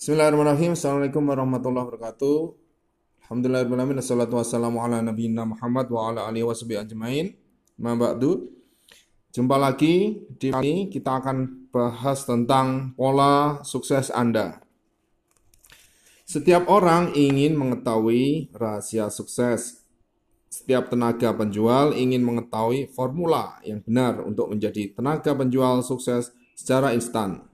Bismillahirrahmanirrahim. Assalamualaikum warahmatullahi wabarakatuh. Alhamdulillahirrahmanirrahim. Assalatu wassalamu ala nabiyina Muhammad wa ala alihi wa ajmain. Ma ba'du. Jumpa lagi di kali kita akan bahas tentang pola sukses Anda. Setiap orang ingin mengetahui rahasia sukses. Setiap tenaga penjual ingin mengetahui formula yang benar untuk menjadi tenaga penjual sukses secara instan.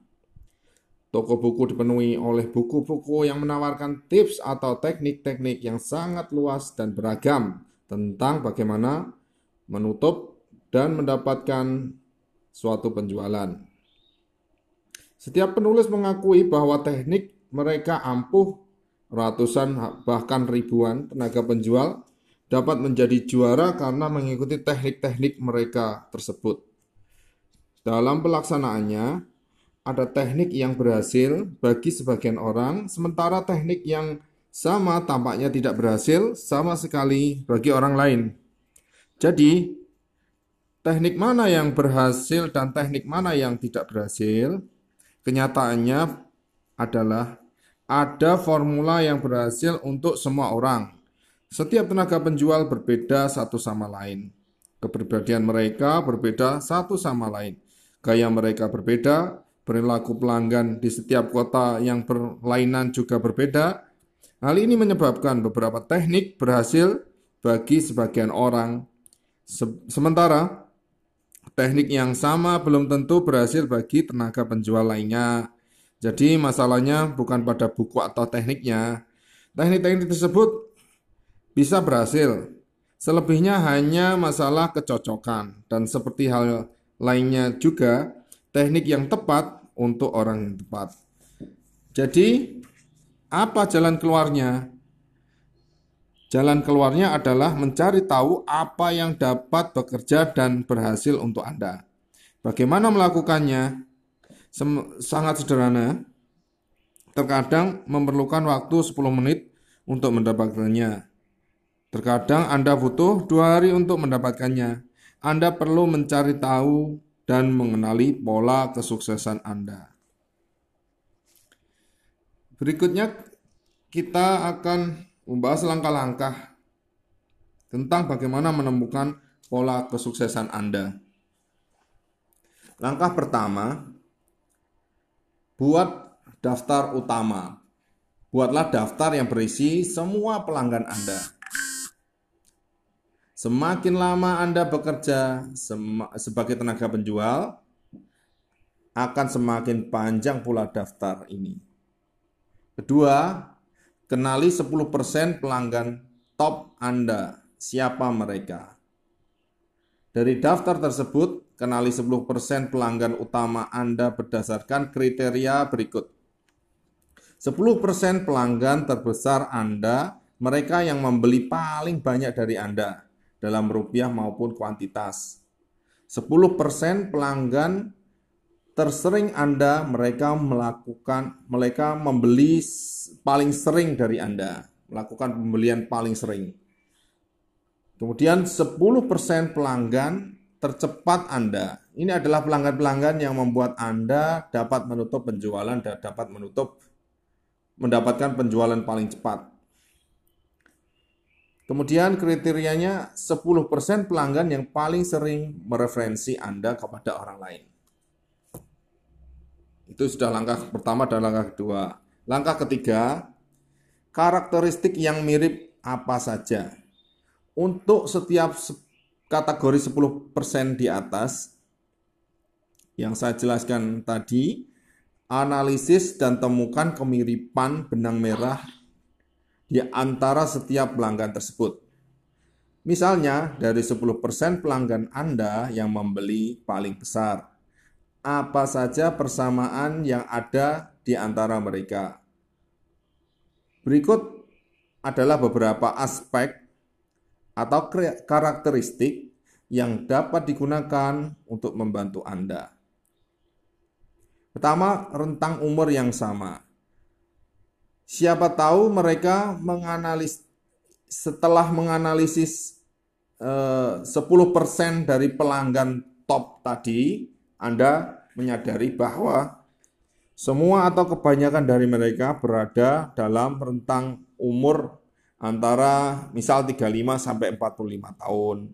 Toko buku dipenuhi oleh buku-buku yang menawarkan tips atau teknik-teknik yang sangat luas dan beragam tentang bagaimana menutup dan mendapatkan suatu penjualan. Setiap penulis mengakui bahwa teknik mereka ampuh ratusan bahkan ribuan tenaga penjual dapat menjadi juara karena mengikuti teknik-teknik mereka tersebut. Dalam pelaksanaannya, ada teknik yang berhasil bagi sebagian orang, sementara teknik yang sama tampaknya tidak berhasil sama sekali bagi orang lain. Jadi, teknik mana yang berhasil dan teknik mana yang tidak berhasil, kenyataannya adalah ada formula yang berhasil untuk semua orang setiap tenaga penjual berbeda satu sama lain. Kepribadian mereka berbeda satu sama lain. Gaya mereka berbeda, perilaku pelanggan di setiap kota yang berlainan juga berbeda. Hal ini menyebabkan beberapa teknik berhasil bagi sebagian orang. sementara teknik yang sama belum tentu berhasil bagi tenaga penjual lainnya. Jadi masalahnya bukan pada buku atau tekniknya. Teknik-teknik tersebut bisa berhasil. Selebihnya hanya masalah kecocokan dan seperti hal lainnya juga teknik yang tepat untuk orang yang tepat. Jadi, apa jalan keluarnya? Jalan keluarnya adalah mencari tahu apa yang dapat bekerja dan berhasil untuk Anda. Bagaimana melakukannya? Sem sangat sederhana. Terkadang memerlukan waktu 10 menit untuk mendapatkannya. Terkadang Anda butuh dua hari untuk mendapatkannya. Anda perlu mencari tahu dan mengenali pola kesuksesan Anda. Berikutnya kita akan membahas langkah-langkah tentang bagaimana menemukan pola kesuksesan Anda. Langkah pertama, buat daftar utama. Buatlah daftar yang berisi semua pelanggan Anda. Semakin lama Anda bekerja sebagai tenaga penjual, akan semakin panjang pula daftar ini. Kedua, kenali 10% pelanggan top Anda. Siapa mereka? Dari daftar tersebut, kenali 10% pelanggan utama Anda berdasarkan kriteria berikut. 10% pelanggan terbesar Anda, mereka yang membeli paling banyak dari Anda dalam rupiah maupun kuantitas. 10% pelanggan tersering Anda mereka melakukan mereka membeli paling sering dari Anda, melakukan pembelian paling sering. Kemudian 10% pelanggan tercepat Anda. Ini adalah pelanggan-pelanggan yang membuat Anda dapat menutup penjualan dan dapat menutup mendapatkan penjualan paling cepat. Kemudian kriterianya 10% pelanggan yang paling sering mereferensi Anda kepada orang lain. Itu sudah langkah pertama dan langkah kedua. Langkah ketiga, karakteristik yang mirip apa saja. Untuk setiap kategori 10% di atas yang saya jelaskan tadi, analisis dan temukan kemiripan benang merah di antara setiap pelanggan tersebut. Misalnya, dari 10% pelanggan Anda yang membeli paling besar, apa saja persamaan yang ada di antara mereka? Berikut adalah beberapa aspek atau karakteristik yang dapat digunakan untuk membantu Anda. Pertama, rentang umur yang sama. Siapa tahu mereka menganalis setelah menganalisis eh, 10% dari pelanggan top tadi, Anda menyadari bahwa Semua atau kebanyakan dari mereka berada dalam rentang umur antara misal 35 sampai 45 tahun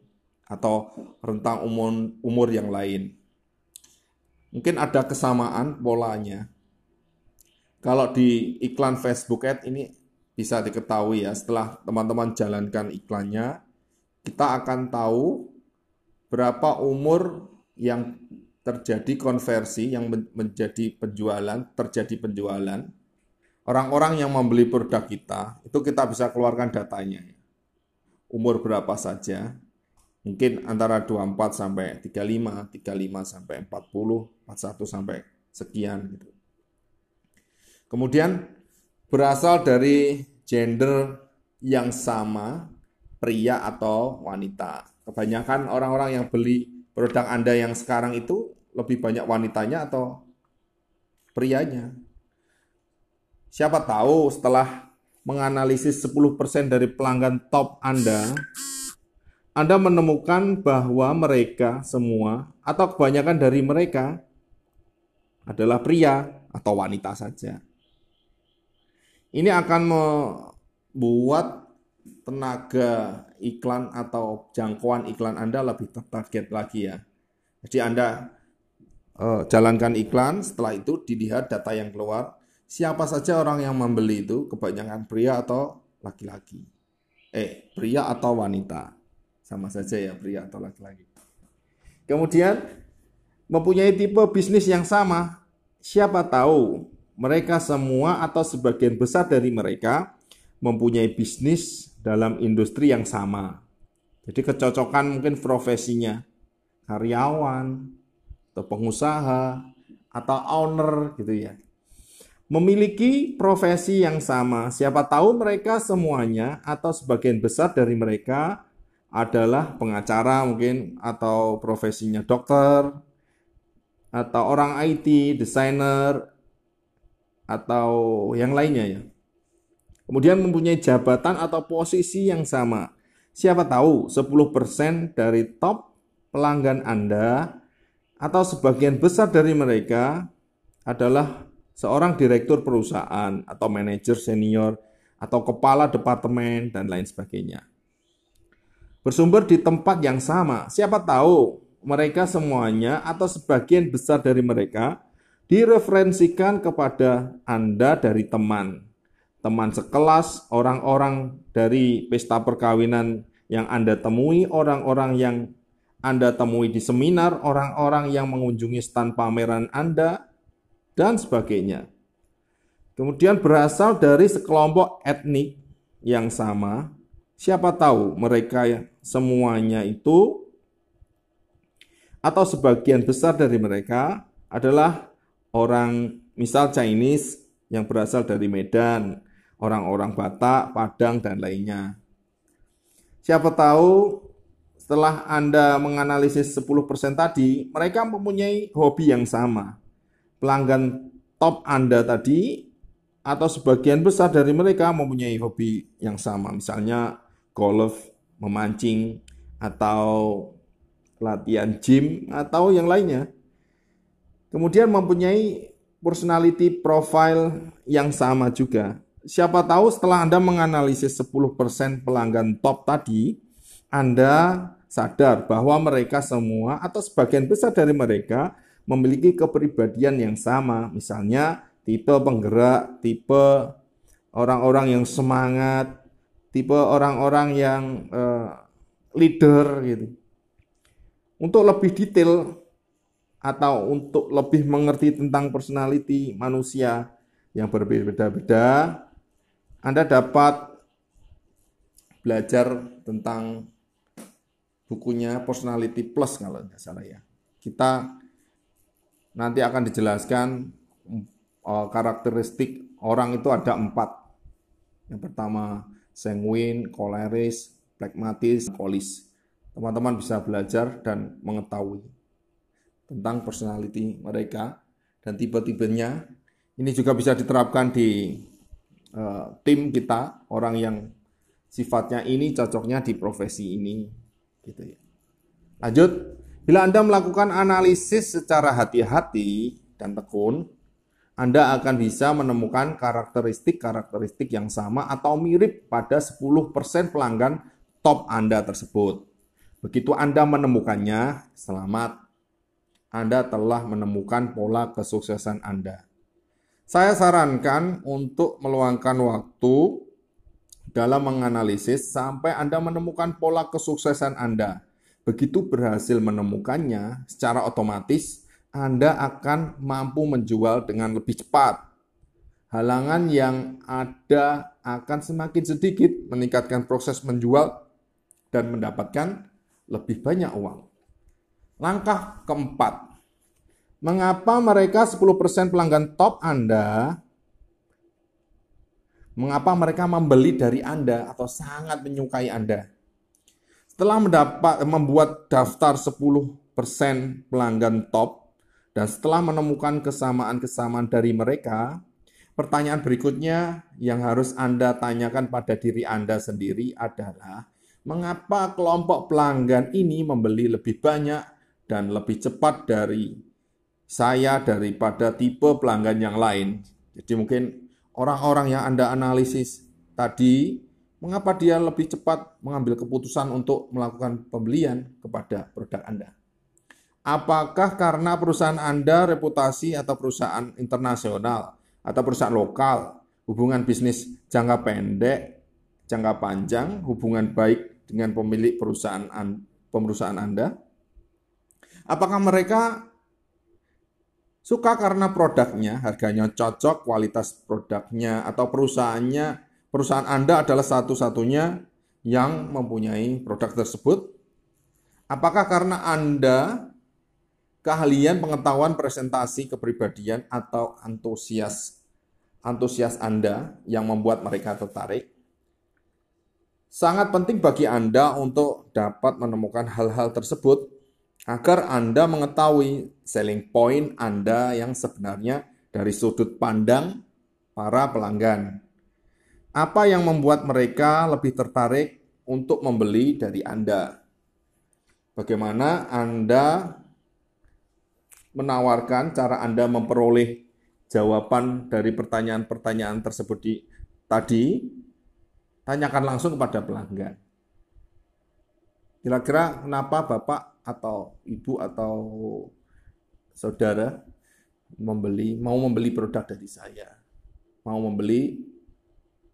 atau rentang umur umur yang lain. Mungkin ada kesamaan polanya. Kalau di iklan Facebook Ad ini bisa diketahui ya setelah teman-teman jalankan iklannya kita akan tahu berapa umur yang terjadi konversi yang menjadi penjualan, terjadi penjualan. Orang-orang yang membeli produk kita, itu kita bisa keluarkan datanya. Umur berapa saja, mungkin antara 24 sampai 35, 35 sampai 40, 41 sampai sekian gitu. Kemudian berasal dari gender yang sama, pria atau wanita. Kebanyakan orang-orang yang beli produk Anda yang sekarang itu lebih banyak wanitanya atau prianya. Siapa tahu setelah menganalisis 10% dari pelanggan top Anda, Anda menemukan bahwa mereka semua atau kebanyakan dari mereka adalah pria atau wanita saja. Ini akan membuat tenaga iklan atau jangkauan iklan Anda lebih tertarget lagi ya. Jadi Anda uh, jalankan iklan, setelah itu dilihat data yang keluar, siapa saja orang yang membeli itu, kebanyakan pria atau laki-laki. Eh, pria atau wanita. Sama saja ya, pria atau laki-laki. Kemudian mempunyai tipe bisnis yang sama. Siapa tahu mereka semua atau sebagian besar dari mereka mempunyai bisnis dalam industri yang sama. Jadi kecocokan mungkin profesinya karyawan atau pengusaha atau owner gitu ya. Memiliki profesi yang sama. Siapa tahu mereka semuanya atau sebagian besar dari mereka adalah pengacara mungkin atau profesinya dokter atau orang IT, desainer atau yang lainnya ya. Kemudian mempunyai jabatan atau posisi yang sama. Siapa tahu 10% dari top pelanggan Anda atau sebagian besar dari mereka adalah seorang direktur perusahaan atau manajer senior atau kepala departemen dan lain sebagainya. Bersumber di tempat yang sama. Siapa tahu mereka semuanya atau sebagian besar dari mereka direferensikan kepada Anda dari teman teman sekelas, orang-orang dari pesta perkawinan yang Anda temui, orang-orang yang Anda temui di seminar, orang-orang yang mengunjungi stand pameran Anda, dan sebagainya. Kemudian berasal dari sekelompok etnik yang sama, siapa tahu mereka semuanya itu atau sebagian besar dari mereka adalah orang misal Chinese yang berasal dari Medan, orang-orang Batak, Padang, dan lainnya. Siapa tahu setelah Anda menganalisis 10% tadi, mereka mempunyai hobi yang sama. Pelanggan top Anda tadi atau sebagian besar dari mereka mempunyai hobi yang sama. Misalnya golf, memancing, atau latihan gym, atau yang lainnya. Kemudian mempunyai personality profile yang sama juga. Siapa tahu setelah Anda menganalisis 10% pelanggan top tadi, Anda sadar bahwa mereka semua atau sebagian besar dari mereka memiliki kepribadian yang sama. Misalnya tipe penggerak, tipe orang-orang yang semangat, tipe orang-orang yang uh, leader gitu. Untuk lebih detail atau untuk lebih mengerti tentang personality manusia yang berbeda-beda, anda dapat belajar tentang bukunya Personality Plus kalau tidak salah ya. Kita nanti akan dijelaskan uh, karakteristik orang itu ada empat. Yang pertama sanguine, koleris, pragmatis, polis. Teman-teman bisa belajar dan mengetahui tentang personality mereka dan tipe-tipenya. Ini juga bisa diterapkan di uh, tim kita orang yang sifatnya ini cocoknya di profesi ini gitu ya. Lanjut, bila Anda melakukan analisis secara hati-hati dan tekun, Anda akan bisa menemukan karakteristik-karakteristik yang sama atau mirip pada 10% pelanggan top Anda tersebut. Begitu Anda menemukannya, selamat. Anda telah menemukan pola kesuksesan Anda. Saya sarankan untuk meluangkan waktu dalam menganalisis sampai Anda menemukan pola kesuksesan Anda. Begitu berhasil menemukannya, secara otomatis Anda akan mampu menjual dengan lebih cepat. Halangan yang ada akan semakin sedikit meningkatkan proses menjual dan mendapatkan lebih banyak uang. Langkah keempat, mengapa mereka 10% pelanggan top Anda mengapa mereka membeli dari Anda atau sangat menyukai Anda. Setelah mendapat membuat daftar 10% pelanggan top dan setelah menemukan kesamaan-kesamaan dari mereka, pertanyaan berikutnya yang harus Anda tanyakan pada diri Anda sendiri adalah mengapa kelompok pelanggan ini membeli lebih banyak dan lebih cepat dari saya daripada tipe pelanggan yang lain. Jadi mungkin orang-orang yang Anda analisis tadi, mengapa dia lebih cepat mengambil keputusan untuk melakukan pembelian kepada produk Anda? Apakah karena perusahaan Anda reputasi atau perusahaan internasional atau perusahaan lokal, hubungan bisnis jangka pendek, jangka panjang, hubungan baik dengan pemilik perusahaan perusahaan Anda? Apakah mereka Suka karena produknya, harganya cocok, kualitas produknya atau perusahaannya, perusahaan Anda adalah satu-satunya yang mempunyai produk tersebut. Apakah karena Anda keahlian, pengetahuan, presentasi, kepribadian atau antusias antusias Anda yang membuat mereka tertarik? Sangat penting bagi Anda untuk dapat menemukan hal-hal tersebut agar Anda mengetahui selling point Anda yang sebenarnya dari sudut pandang para pelanggan. Apa yang membuat mereka lebih tertarik untuk membeli dari Anda? Bagaimana Anda menawarkan cara Anda memperoleh jawaban dari pertanyaan-pertanyaan tersebut di, tadi? Tanyakan langsung kepada pelanggan. Kira-kira kenapa Bapak atau ibu atau saudara membeli mau membeli produk dari saya? Mau membeli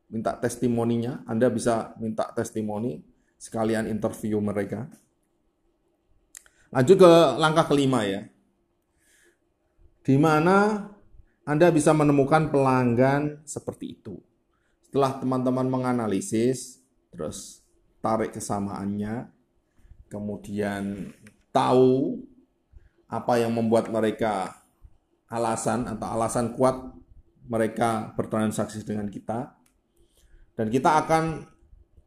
minta testimoninya? Anda bisa minta testimoni sekalian interview mereka. Lanjut ke langkah kelima ya. Di mana Anda bisa menemukan pelanggan seperti itu. Setelah teman-teman menganalisis terus tarik kesamaannya kemudian tahu apa yang membuat mereka alasan atau alasan kuat mereka bertransaksi dengan kita. Dan kita akan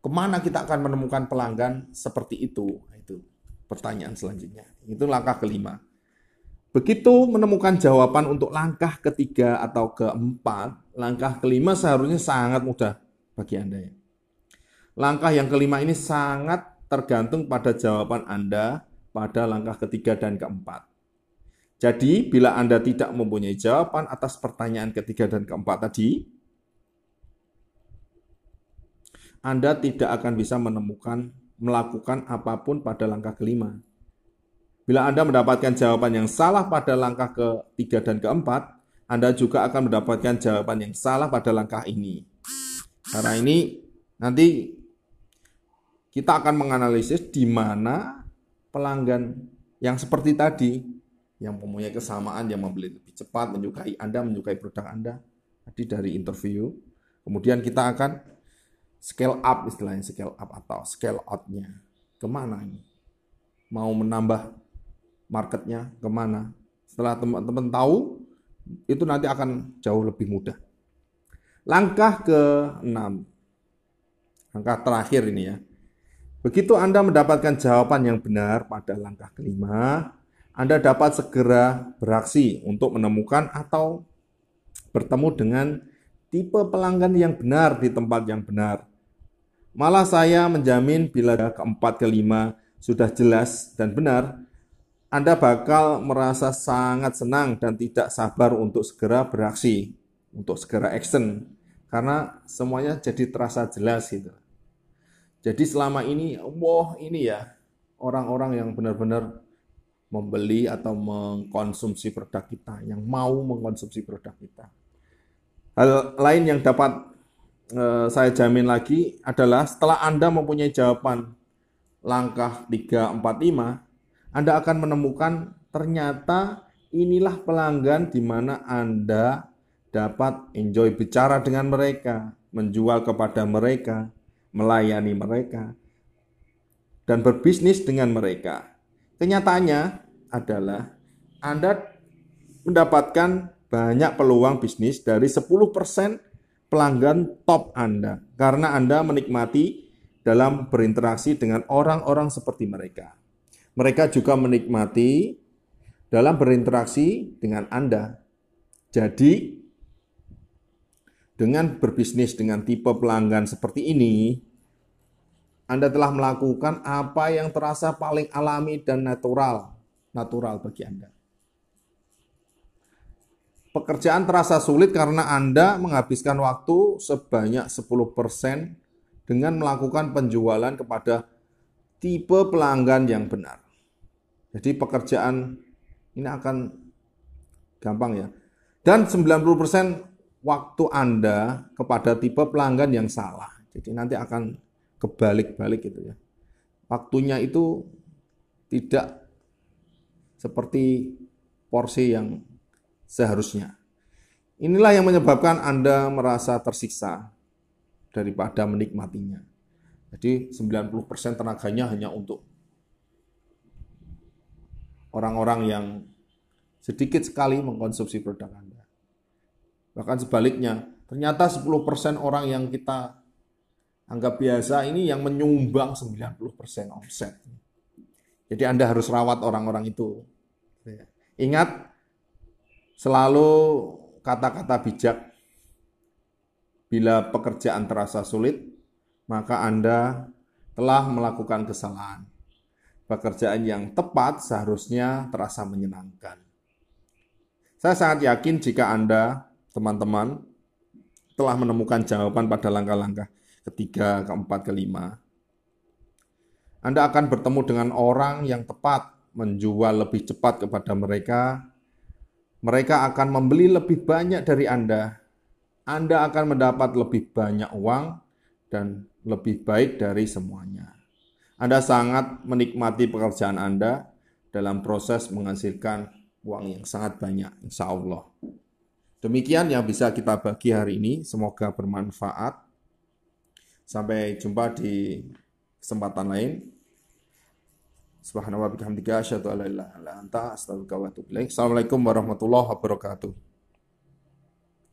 ke mana kita akan menemukan pelanggan seperti itu? Itu pertanyaan selanjutnya. Itu langkah kelima. Begitu menemukan jawaban untuk langkah ketiga atau keempat langkah kelima seharusnya sangat mudah bagi anda ya. Langkah yang kelima ini sangat tergantung pada jawaban Anda pada langkah ketiga dan keempat. Jadi, bila Anda tidak mempunyai jawaban atas pertanyaan ketiga dan keempat tadi, Anda tidak akan bisa menemukan melakukan apa pun pada langkah kelima. Bila Anda mendapatkan jawaban yang salah pada langkah ketiga dan keempat, Anda juga akan mendapatkan jawaban yang salah pada langkah ini. Karena ini nanti kita akan menganalisis di mana pelanggan yang seperti tadi yang mempunyai kesamaan yang membeli lebih cepat, menyukai Anda, menyukai produk Anda tadi dari interview. Kemudian kita akan scale up istilahnya scale up atau scale out-nya. Ke mana ini? Mau menambah marketnya ke mana? Setelah teman-teman tahu, itu nanti akan jauh lebih mudah. Langkah ke-6. Langkah terakhir ini ya. Begitu Anda mendapatkan jawaban yang benar pada langkah kelima, Anda dapat segera beraksi untuk menemukan atau bertemu dengan tipe pelanggan yang benar di tempat yang benar. Malah saya menjamin bila keempat kelima sudah jelas dan benar, Anda bakal merasa sangat senang dan tidak sabar untuk segera beraksi, untuk segera action, karena semuanya jadi terasa jelas gitu. Jadi selama ini, wah ini ya orang-orang yang benar-benar membeli atau mengkonsumsi produk kita, yang mau mengkonsumsi produk kita. Hal lain yang dapat eh, saya jamin lagi adalah setelah Anda mempunyai jawaban langkah 3, 4, 5, Anda akan menemukan ternyata inilah pelanggan di mana Anda dapat enjoy bicara dengan mereka, menjual kepada mereka, melayani mereka, dan berbisnis dengan mereka. Kenyataannya adalah Anda mendapatkan banyak peluang bisnis dari 10% pelanggan top Anda karena Anda menikmati dalam berinteraksi dengan orang-orang seperti mereka. Mereka juga menikmati dalam berinteraksi dengan Anda. Jadi, dengan berbisnis dengan tipe pelanggan seperti ini, anda telah melakukan apa yang terasa paling alami dan natural, natural bagi Anda. Pekerjaan terasa sulit karena Anda menghabiskan waktu sebanyak 10% dengan melakukan penjualan kepada tipe pelanggan yang benar. Jadi pekerjaan ini akan gampang ya. Dan 90% waktu Anda kepada tipe pelanggan yang salah. Jadi nanti akan kebalik-balik gitu ya. Waktunya itu tidak seperti porsi yang seharusnya. Inilah yang menyebabkan Anda merasa tersiksa daripada menikmatinya. Jadi 90% tenaganya hanya untuk orang-orang yang sedikit sekali mengkonsumsi produk Anda. Bahkan sebaliknya, ternyata 10% orang yang kita anggap biasa ini yang menyumbang 90% omset. Jadi Anda harus rawat orang-orang itu. Ingat selalu kata-kata bijak. Bila pekerjaan terasa sulit, maka Anda telah melakukan kesalahan. Pekerjaan yang tepat seharusnya terasa menyenangkan. Saya sangat yakin jika Anda, teman-teman, telah menemukan jawaban pada langkah-langkah ketiga, keempat, kelima. Anda akan bertemu dengan orang yang tepat, menjual lebih cepat kepada mereka. Mereka akan membeli lebih banyak dari Anda. Anda akan mendapat lebih banyak uang dan lebih baik dari semuanya. Anda sangat menikmati pekerjaan Anda dalam proses menghasilkan uang yang sangat banyak, insya Allah. Demikian yang bisa kita bagi hari ini. Semoga bermanfaat. Sampai jumpa di kesempatan lain. Ilaik. Assalamualaikum warahmatullahi wabarakatuh.